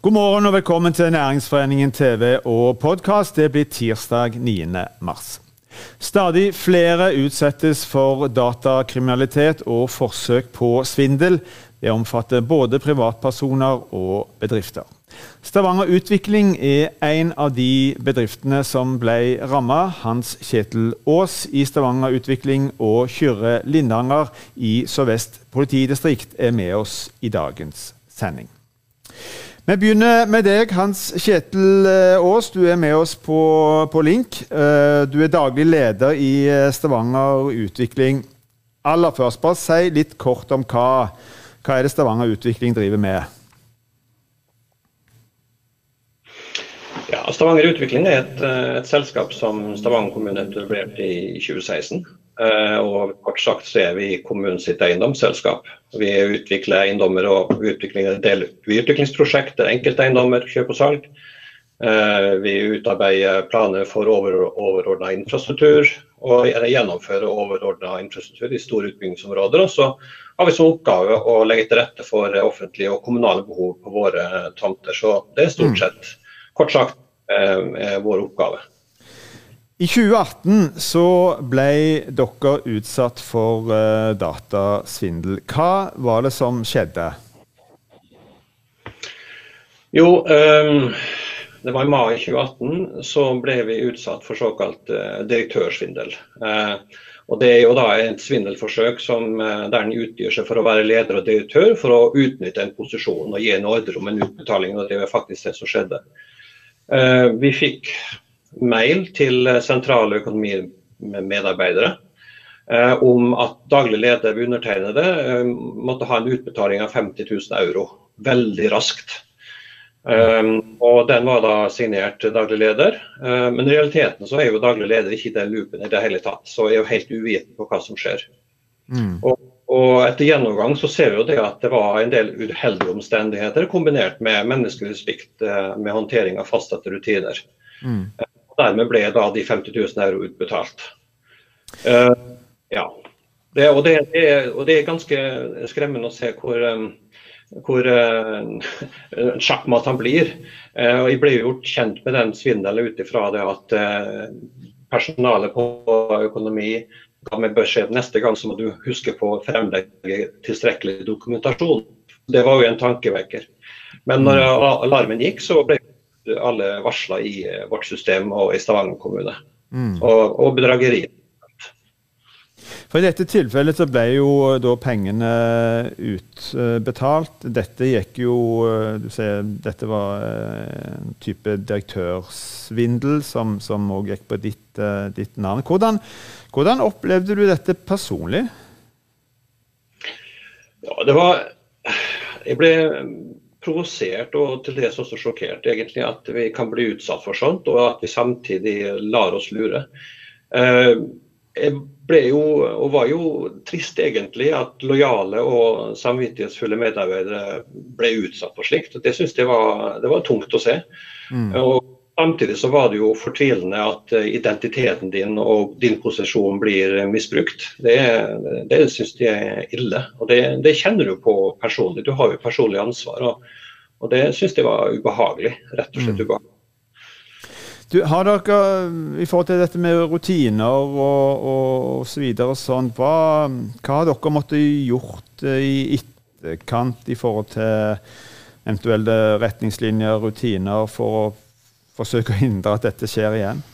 God morgen og velkommen til Næringsforeningen TV og podkast. Det blir tirsdag 9. mars. Stadig flere utsettes for datakriminalitet og forsøk på svindel. Det omfatter både privatpersoner og bedrifter. Stavanger Utvikling er en av de bedriftene som ble ramma. Hans Kjetil Aas i Stavanger Utvikling og Kyrre Lindanger i Sør-Vest politidistrikt er med oss i dagens sending. Vi begynner med deg, Hans Kjetil Aas. Du er med oss på, på link. Eh, du er daglig leder i eh, Stavanger Utvikling. Aller først, bare si litt kort om hva, hva er det Stavanger Utvikling driver med? Ja, Stavanger Utvikling er et, eh, et, selskap som Stavanger kommune etablerte i 2016. Eh, og kort sagt så er vi kommunen sitt eiendomsselskap. Vi utvikler eiendommer og utvikler del, utviklingsprosjekter, enkelteiendommer, kjøp og salg. Eh, vi utarbeider planer for over, overordna infrastruktur og gjennomfører overordna infrastruktur i store utbyggingsområder. Og så har vi som oppgave å legge til rette for offentlige og kommunale behov på våre tomter. Så det er stort mm. sett kort sagt eh, vår oppgave. I 2018 så ble dere utsatt for uh, datasvindel. Hva var det som skjedde? Jo, um, det var i mai 2018 så ble vi utsatt for såkalt uh, direktørsvindel. Uh, og Det er jo da et svindelforsøk som, der en utgir seg for å være leder og direktør for å utnytte en posisjon og gi en ordre om en utbetaling. og Det var faktisk det som skjedde. Vi fikk mail til sentrale økonomimedarbeidere eh, om at daglig leder ved undertegnede eh, måtte ha en utbetaling av 50 000 euro veldig raskt. og Den var da signert daglig leder, men i realiteten så er jo daglig leder ikke i den loopen i det hele tatt. Så er jo helt uvitende på hva som skjer. Mm. Og og etter gjennomgang så ser vi jo det at det var en del uheldige omstendigheter kombinert med menneskelig svikt eh, med håndtering av fastsatte rutiner. Mm. Dermed ble da de 50 000 euro utbetalt. Uh, ja. Det, og, det, det, og, det, er ganske skremmende å se hvor, um, hvor uh, sjakkmatt han blir. Uh, og Jeg ble gjort kjent med den svindelen ut ifra det at personalet på økonomi ga meg beskjed neste gang så må du huske på å fremlegge tilstrekkelig dokumentasjon. Det var jo en tankevekker. Men når mm. alarmen gikk, så ble alle varsla i eh, vårt system og i Stavanger kommune. Mm. Og, og bedrageri. For I dette tilfellet så ble jo da pengene utbetalt. Dette gikk jo Du ser, dette var en type direktørsvindel som òg gikk på ditt, eh, ditt navn. Hvordan, hvordan opplevde du dette personlig? Ja, det var Jeg ble provosert og til dels også sjokkert egentlig at vi kan bli utsatt for sånt, og at vi samtidig lar oss lure. Eh, jeg ble jo, og var jo trist egentlig, at lojale og samvittighetsfulle medarbeidere ble utsatt for slikt. Det syns jeg var, det var tungt å se. Mm. Og Samtidig så var det jo fortvilende at eh, identiteten din og din posisjon blir misbrukt. Det, det syns jeg er ille. Og det, det, kjenner du på personlig. Du har jo personlig ansvar. Og, og det syns jeg var ubehagelig. Rett og slett mm. ubehagelig. Du, har dere, I forhold til dette med rutiner og, og, så videre og sånn, hva, hva har dere måttet gjort eh, i etterkant i forhold til eventuelle retningslinjer, rutiner, for å forsøke å hindre at dette skjer igjen?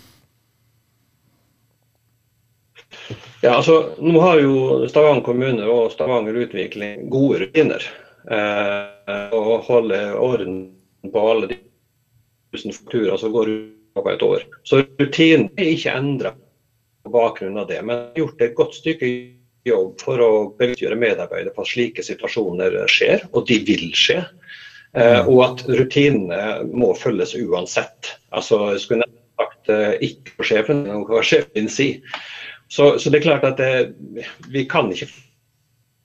Ja, altså, Nå har jo Stavanger kommune og Stavanger Utvikling gode rutiner. Eh, og holder orden på alle de tusen fakturer som går ut på et år. Så rutinen er ikke endra på bakgrunn av det. Men vi har gjort et godt stykke jobb for å bevisstgjøre medarbeidere på at slike situasjoner skjer, og de vil skje. Uh, og at rutinene må følges uansett. Altså, jeg skulle nesten sagt uh, ikke for sjefen, men hva sjefen sier. Så, så, det er klart at det, vi kan ikke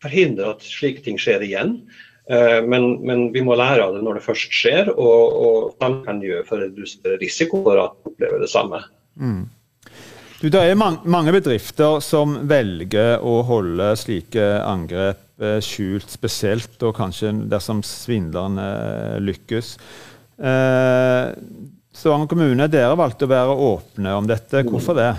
forhindre at slike ting skjer igjen. Men, men, vi må lære av det når det først skjer, og, og man kan gjøre for å redusere risiko for at man opplever det samme. Mm. Du, det er mange bedrifter som velger å holde slike angrep skjult, spesielt og kanskje dersom svindlerne lykkes. Eh, Stavanger kommune, dere valgte å være åpne om dette. Hvorfor det?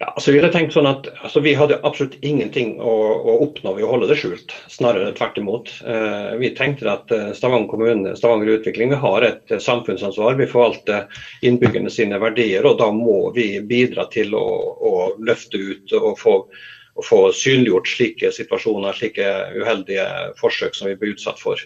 Ja, altså vi hadde tenkt sånn at altså vi hadde absolutt ingenting å, å, oppnå ved å holde det skjult. Snarere tvert imot. Eh, vi tenkte at eh, Stavanger kommune, Stavanger Utvikling, vi har et eh, samfunnsansvar. Vi forvalter innbyggerne sine verdier, og da må vi bidra til å, å løfte ut og få, å få, synliggjort slike situasjoner, slike uheldige forsøk som vi blir utsatt for.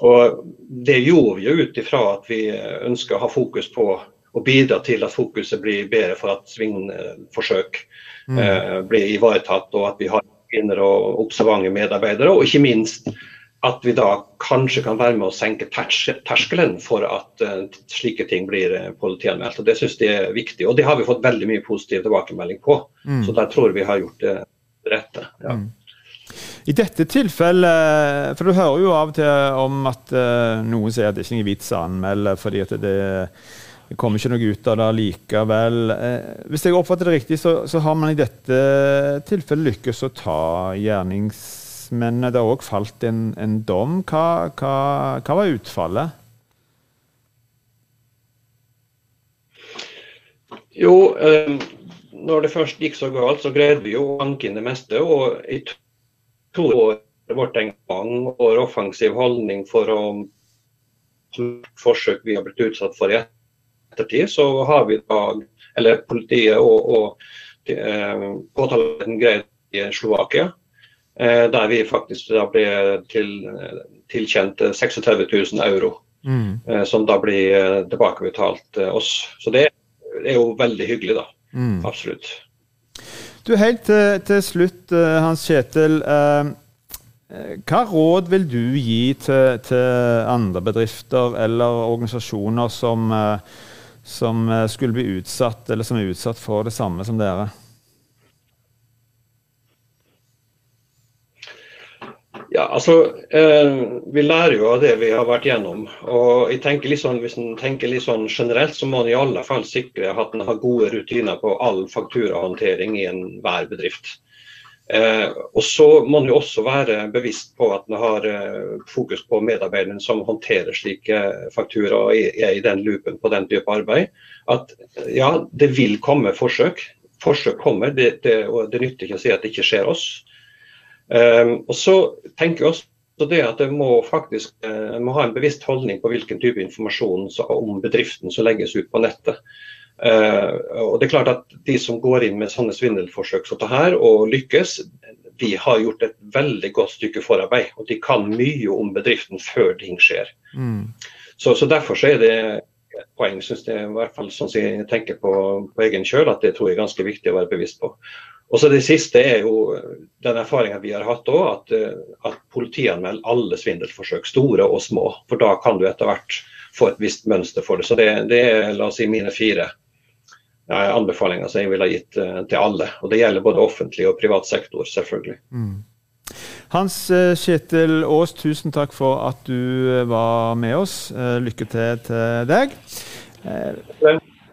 Og Det gjorde vi jo ut ifra at vi ønsker å ha fokus på og bidra til at fokuset blir bedre for at svingforsøk mm. eh, blir ivaretatt, og at vi har kvinner og observante medarbeidere. Og ikke minst at vi da kanskje kan være med å senke terskelen for at uh, slike ting blir uh, politianmeldt. og Det synes jeg er viktig. Og det har vi fått veldig mye positiv tilbakemelding på. Mm. Så der tror vi har gjort det rette. Ja. Mm. I dette tilfellet, for du hører jo av og til om at uh, noen sier at det ikke er noen vits å anmelde fordi at det er det kommer ikke noe ut av det likevel. Eh, hvis jeg oppfatter det riktig, så, så, har man i dette tilfellet lykkes å ta gjerningsmennene. Det har òg falt en, en dom. Hva, hva, hva, var utfallet? Jo, eh, når det først gikk så galt, så greide vi jo å anke inn det meste. Og i to år vårt engasjement og offensiv holdning for å forsøk vi har blitt utsatt for i ettertid ettertid så har vi da, eller politiet og, og eh, påtalen greid i Slovakia, eh, der vi faktisk da ble til, tilkjent 36 000 euro. Mm. Eh, som da blir eh, tilbakebetalt eh, oss. Så det er jo veldig hyggelig, da. Mm. Absolutt. Du, Helt til, til slutt, eh, Hans Kjetil. hva råd vil du gi til, til andre bedrifter eller organisasjoner som som eh, skulle bli utsatt, eller som er utsatt for det samme som dere? Ja, altså, eh, Vi lærer jo av det vi har vært gjennom. og jeg tenker litt sånn, Hvis en tenker litt sånn generelt, så må en i alle fall sikre at en har gode rutiner på all fakturahåndtering i enhver bedrift. Eh, og så må man jo også være bevisst på at man har eh, fokus på medarbeideren som håndterer slike fakturaer og er i den loopen på den type arbeid. At ja, det vil komme forsøk. Forsøk kommer, det, det, og det nytter ikke å si at det ikke skjer oss. Eh, og så tenker jeg også det at en må faktisk eh, må ha en bevisst holdning på hvilken type informasjon om bedriften som legges ut på nettet. Uh, og det er klart at De som går inn med sånne svindelforsøk som dette her, og lykkes, de har gjort et veldig godt stykke forarbeid. Og de kan mye om bedriften før ting skjer. Mm. Så, så, Derfor så er det et poeng, synes jeg, i hvert fall sånn som jeg tenker på, på egen kjøl, at det tror jeg er ganske viktig å være bevisst på. Og så Det siste er jo den erfaringa vi har hatt òg, at, at politianmelder alle svindelforsøk, store og små. For da kan du etter hvert få et visst mønster for det. Så det, det er la oss si, mine fire anbefalinger som jeg ville gitt uh, til alle. Og Det gjelder både offentlig og privat sektor, selvfølgelig. Mm. Hans eh, Kjetil Aas, tusen takk for at du eh, var med oss. Lykke til til deg.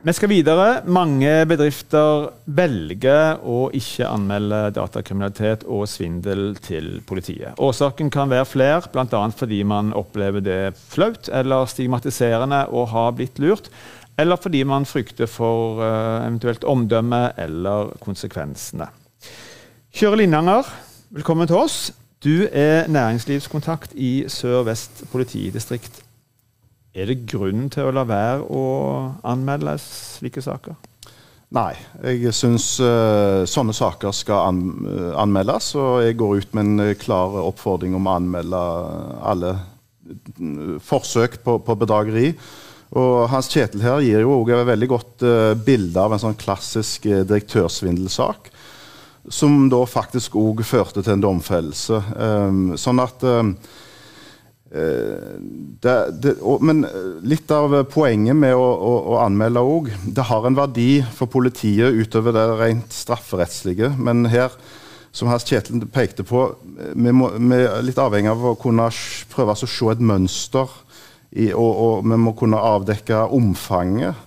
Vi skal videre. Mange bedrifter velger å ikke anmelde datakriminalitet og svindel til politiet. Årsaken kan være flere, bl.a. fordi man opplever det flaut eller stigmatiserende å ha blitt lurt eller fordi man frykter for uh, eventuelt omdømme eller konsekvensene. Kjøre Lindanger, velkommen til oss. Du er næringslivskontakt i Sør-Vest politidistrikt. Er det grunn til å la være å anmelde slike saker? Nei, jeg syns uh, sånne saker skal uh, anmeldes. Og jeg går ut med en klar oppfordring om å anmelde alle forsøk på, på bedrageri. Og Hans Kjetil her gir jo også et veldig godt uh, bilde av en sånn klassisk uh, direktørsvindelsak. Som da faktisk òg førte til en domfellelse. Um, sånn at um, det, det, og, men litt av poenget med å, å, å anmelde òg Det har en verdi for politiet utover det rent strafferettslige. Men her, som Hans Kjetil pekte på, vi, må, vi er litt avhengig av å kunne prøve å se et mønster i, og, og, vi må kunne avdekke omfanget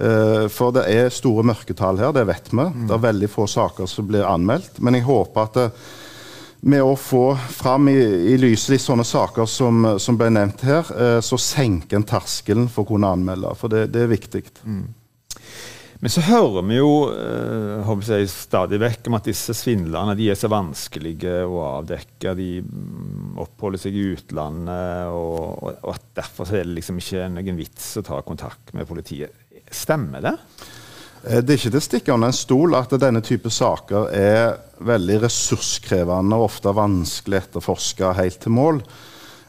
Eh, for det er store mørketall her, det vet vi. Mm. Det er veldig få saker som blir anmeldt. Men jeg håper at det, med å få fram i, i lyset litt sånne saker som, som ble nevnt her, eh, så senker en terskelen for å kunne anmelde. For det, det er viktig. Mm. Men så hører vi jo øh, jeg, stadig vekk om at disse svindlerne de er så vanskelige å avdekke. De mm, oppholder seg i utlandet, og, og, at derfor er det liksom ikke noen vits å ta kontakt med politiet. Stemmer det? Eh, det er ikke til å stikke under en stol at denne type saker er veldig ressurskrevende og ofte vanskelig etterforska helt til mål.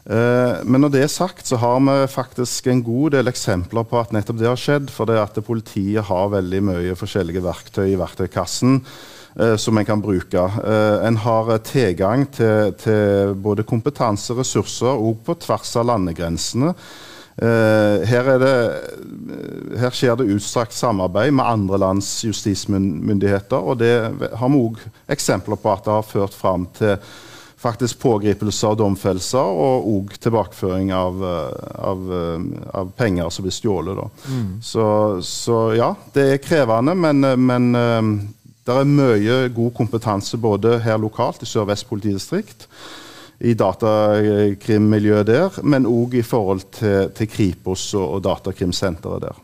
Eh, men når det er sagt, så har vi faktisk en god del eksempler på at nettopp det har skjedd. For det at politiet har veldig mye forskjellige verktøy i verktøykassen eh, som en kan bruke. En har tilgang til, til både kompetanse og ressurser òg på tvers av landegrensene. Uh, her, det, her, skjer det utstrakt samarbeid med andre lands justismyndigheter. og Det har vi òg eksempler på at det har ført fram til faktisk pågripelser og domfellelser, og òg tilbakeføring av, eh, av, eh, av, penger som blir stjålet. Mm. Så, så, ja, det er krevende, men, men det er mye god kompetanse både her lokalt i Sør-Vest politidistrikt i datakrimmiljøet der, men òg i forhold til, til Kripos og, og datakrimsenteret der.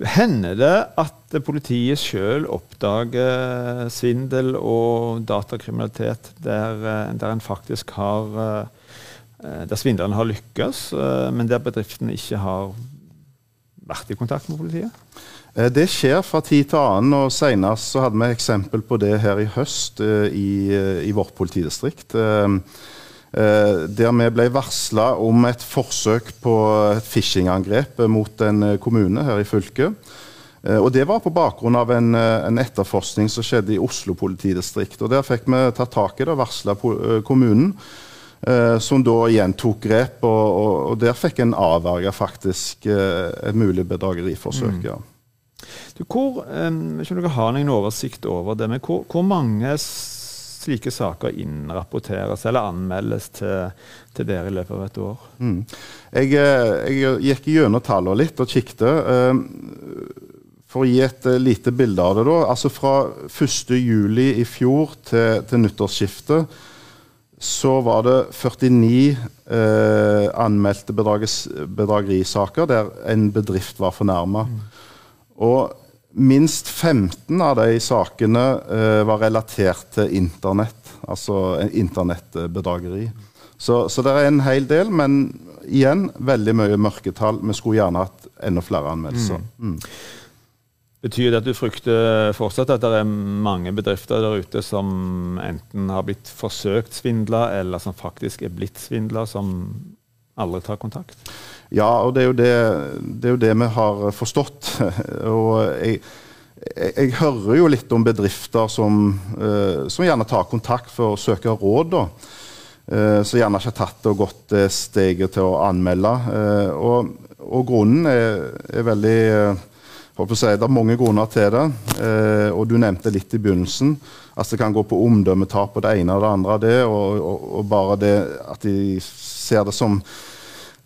Hender det at politiet sjøl oppdager svindel og datakriminalitet der, der en faktisk har eh, der svindleren har lykkes, eh, men der bedriften ikke har vært i kontakt med politiet? Eh, det skjer fra tid til annen. og Senest hadde vi eksempel på det her i høst i, i vårt politidistrikt. Eh, der vi ble varsla om et forsøk på et phishing-angrep mot en eh, kommune her i fylket. Eh, og Det var på bakgrunn av en, en, etterforskning som skjedde i Oslo politidistrikt. og Der fikk vi tatt tak i det og varsla kommunen, som da igjen tok grep. Og, og, og der fikk en avverga faktisk et mulig bedrageriforsøk. Mm. ja. Du, hvor, um, ikke om dere har noen oversikt over det, men hvor, hvor mange slike saker innrapporteres eller anmeldes til, til dere i løpet av et år? Mm. Jeg, eh, jeg, gikk gjennom tallene litt og kikket. Eh, for å gi et eh, lite bilde av det, da. Altså fra 1.7 i fjor til, til nyttårsskiftet så var det 49 eh, anmeldte bedragerisaker der en bedrift var fornærma. Mm. Og Minst 15 av de sakene uh, var relatert til internett, altså internettbedrageri. Så, så, det er en hel del, men igjen veldig mye mørketall. Vi skulle gjerne hatt enda flere anmeldelser. Mm. Mm. Betyr det at du frykter fortsatt at det er mange bedrifter der ute som enten har blitt forsøkt svindla, eller som faktisk er blitt svindla, som aldri tar kontakt? Ja, og det er det, det, er jo det vi har forstått. og jeg, jeg, jeg, hører jo litt om bedrifter som, uh, som, gjerne tar kontakt for å søke råd. da. Uh, som gjerne ikke har tatt og gått steget til å anmelde. Uh, og, og, grunnen er, er veldig si, Det er mange grunner til det. og du nevnte litt i begynnelsen. Altså Det kan gå på omdømmetap og det ene og det andre. Det, og, og, og bare det at de ser det som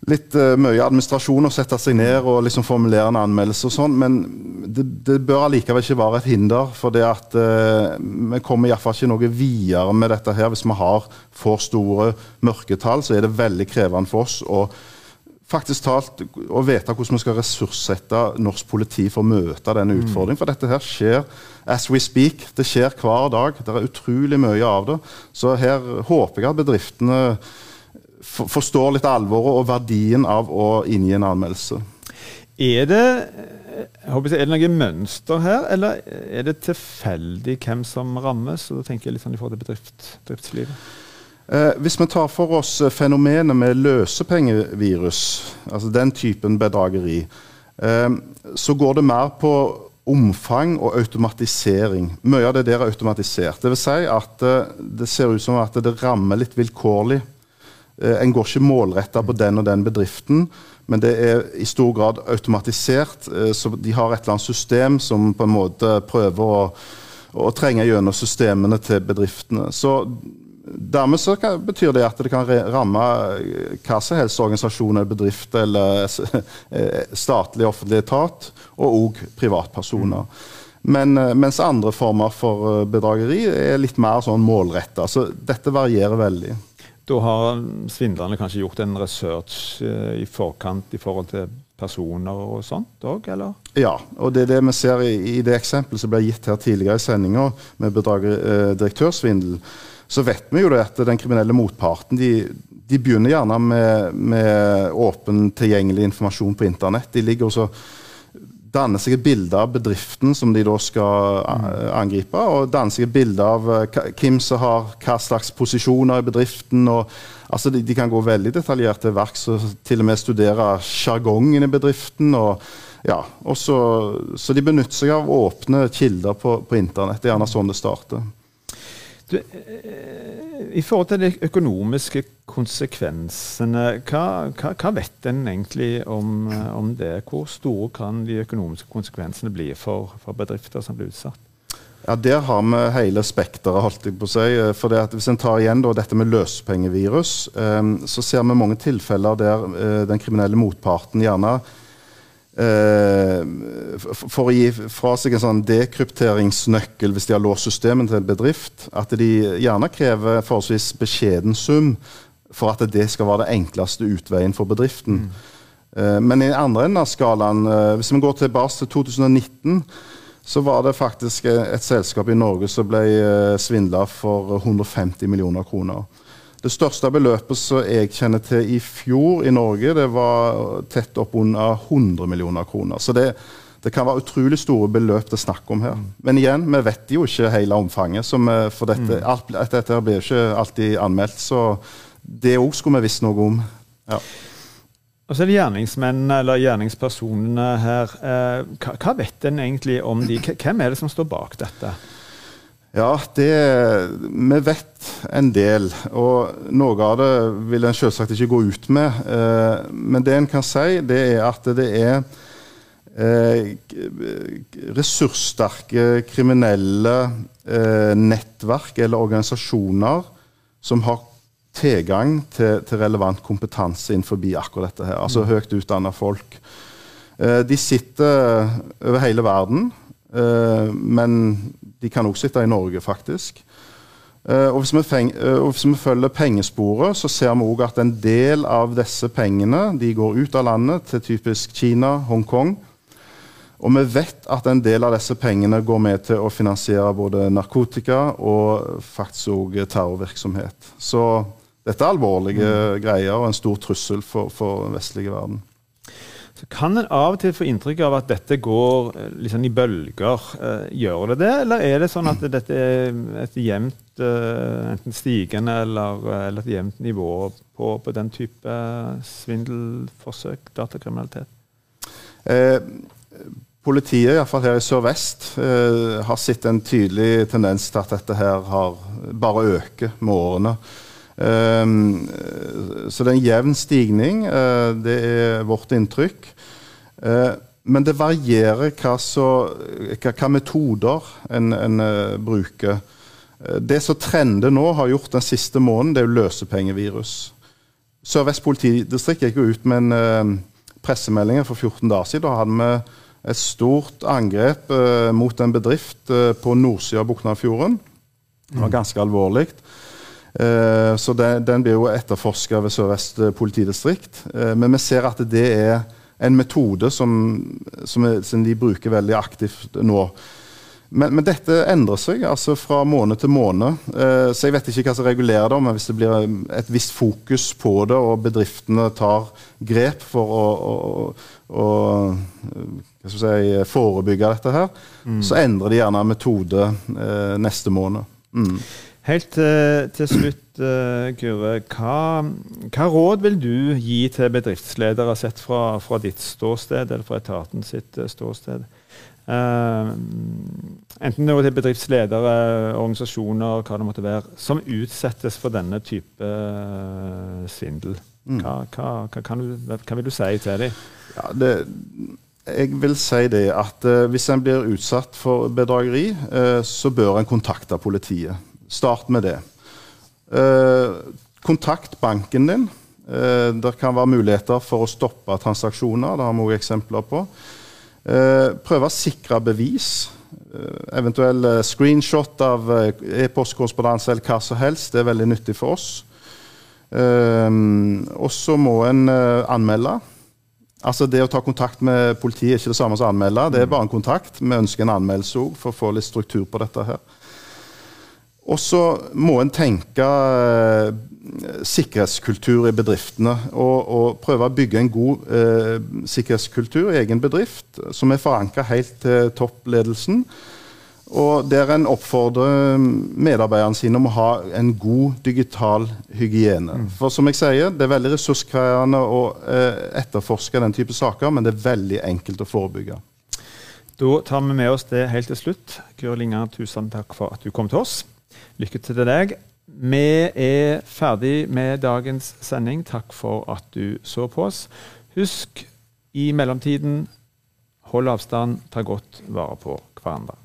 litt uh, mye administrasjon å sette seg ned og liksom formulere en anmeldelse og sånn, men det, det, bør allikevel ikke være et hinder. For det at uh, vi kommer iallfall ikke noe videre med dette her. Hvis vi har for store mørketall, så er det veldig krevende for oss å faktisk talt å vite hvordan vi skal ressurssette norsk politi for å møte denne mm. utfordringen. For dette her skjer as we speak. Det skjer hver dag. Det er utrolig mye av det. Så her håper jeg at bedriftene forstår litt alvoret og verdien av å inngi en anmeldelse. Er det, jeg, er det noe mønster her, eller er det tilfeldig hvem som rammes? Og da tenker jeg litt sånn i forhold til bedrift, bedriftslivet. Eh, hvis vi tar for oss fenomenet med løsepengevirus, altså den typen bedrageri, eh, så går det mer på omfang og automatisering. Mye av det der er automatisert. Det vil si at eh, det ser ut som at det rammer litt vilkårlig en går ikke målretta på den og den bedriften, men det er i stor grad automatisert. Eh, så de har et eller annet system som på en måte prøver å, å trenge gjennom systemene til bedriftene. Så Dermed så kan, betyr det at det kan ramme hva som helst organisasjon bedrift eller statlig offentlig etat, og òg privatpersoner. Men, mens andre former for bedrageri er litt mer sånn målretta. Så dette varierer veldig. Da har svindlerne kanskje gjort en research eh, i forkant i forhold til personer og sånt òg, eller? Ja, og det er det vi ser i, i det eksempelet som ble gitt her tidligere i sendinga med bedrager, eh, direktørsvindel. Så vet vi jo det at den kriminelle motparten de, de begynner gjerne med, med åpen, tilgjengelig informasjon på internett. De ligger også danne seg et bilde av bedriften som de da skal eh, angripe. Og danne seg et bilde av uh, hvem som har hva slags posisjoner i bedriften. og altså de, de, kan gå veldig detaljert til verks og til og med studere sjargongen i bedriften. og ja, og så, så de benytter seg av åpne kilder på, på internett. Det er gjerne sånn det starter. Du, eh, I forhold til de økonomiske konsekvensene, hva, hva, hva vet en egentlig om, eh, om, det? Hvor store kan de økonomiske konsekvensene bli for, for bedrifter som blir utsatt? Ja, Der har vi hele spekteret, holdt jeg på å si. Eh, for Hvis en tar igjen da, dette med løsepengevirus, um, så ser vi mange tilfeller der den kriminelle motparten gjerne for å gi fra seg en sånn dekrypteringsnøkkel hvis de har låst systemet til en bedrift, at de gjerne krever forholdsvis beskjeden sum for at det skal være det enkleste utveien for bedriften. Mm. Uh, men i andre enden av skalaen, uh, hvis vi går tilbake til 2019, så var det faktisk et selskap i Norge som ble svindla for 150 millioner kroner. Det største beløpet som jeg kjenner til i fjor i Norge, det var tett opp under 100 millioner kroner. Så det, det kan være utrolig store beløp det er snakk om her. Men igjen, vi vet jo ikke hele omfanget. Vi, for dette, mm. alt, dette blir ikke alltid anmeldt. Så det òg skulle vi visst noe om. Ja. Og så er det gjerningsmennene eller gjerningspersonene her. Eh, hva, vet en egentlig om de? Hvem er det som står bak dette? Ja, det, vi vet en del. Og noe av det vil en selvsagt ikke gå ut med. Eh, men det en kan si, det er at det er eh, ressurssterke kriminelle eh, nettverk eller organisasjoner som har tilgang til, til relevant kompetanse innenfor akkurat dette her. Altså mm. høyt utdanna folk. Eh, de sitter over hele verden. Eh, men de kan også sitte i Norge, faktisk. Uh, og, hvis uh, og, hvis vi følger pengesporet, så ser vi òg at en del av disse pengene de går ut av landet til typisk Kina, Hongkong. Og vi vet at en del av disse pengene går med til å finansiere både narkotika og faktisk også terrorvirksomhet. Så dette er alvorlige mm. greier og en stor trussel for, for den vestlige verden så kan en av og til få inntrykk av at dette går liksom i bølger. Eh, gjør det det, eller er det sånn at dette er et jevnt eh, enten stigende eller, eller et jevnt nivå på, på, den type svindelforsøk, datakriminalitet? Eh, politiet, iallfall her i Sør-Vest, eh, har sett en tydelig tendens til at dette her har bare øker med årene. Ehm, så det er en jevn stigning. Eh, det er vårt inntrykk. Eh, men det varierer hva, så, hva, metoder en, en uh, bruker. Det som trender nå, har gjort den siste måneden, det er jo løsepengevirus. Sør-Vest politidistrikt gikk jo ut med en pressemelding for 14 dager siden. Da hadde vi et stort angrep mot en bedrift på nordsida av Buknafjorden. Det var ganske alvorlig. Eh, så den, den, blir jo etterforska ved Sør-Vest politidistrikt. Eh, men vi ser at det er en metode som, som, som de bruker veldig aktivt nå. Men, men, dette endrer seg altså fra måned til måned. Eh, så jeg vet ikke hva som regulerer det, men hvis det blir et visst fokus på det, og bedriftene tar grep for å, å, å si, forebygge dette her, mm. så endrer de gjerne metode neste måned. Mm. Helt til, til slutt, uh, Kure. Hva, hva, råd vil du gi til bedriftsledere sett fra, fra ditt ståsted, eller fra etaten sitt uh, ståsted? Uh, enten det er til bedriftsledere, organisasjoner, hva det måtte være, som utsettes for denne type svindel. Mm. Hva, hva, hva, du, hva, vil du si til dem? Ja, det, jeg vil si det at hvis en blir utsatt for bedrageri, så bør en kontakte politiet. Start med det. Eh, kontakt banken din. Eh, det kan være muligheter for å stoppe transaksjoner. Det har vi også eksempler på. Eh, prøve å sikre bevis. Eventuell eh, screenshot av e-postkorrespondanse eller hva som helst. Det er veldig nyttig for oss. og så må en anmelde. Altså Det å ta kontakt med politiet er ikke det samme som å anmelde. Det er bare en kontakt. Vi ønsker en anmeldelse òg, for å få litt struktur på dette. her. Og så må en tenke eh, sikkerhetskultur i bedriftene. Og, og, prøve å bygge en god eh, sikkerhetskultur i egen bedrift, som er forankra helt til toppledelsen. Og der en oppfordrer medarbeiderne sine om å ha en god digital hygiene. Mm. For som jeg sier, det er veldig ressurskrevende å eh, etterforske den type saker, men det er veldig enkelt å forebygge. Da tar vi med oss det helt til slutt. Guro Linga, tusen takk for at du kom til oss. Lykke til til deg. Vi er ferdig med dagens sending. Takk for at du så på oss. Husk i mellomtiden hold avstand, ta godt vare på hverandre.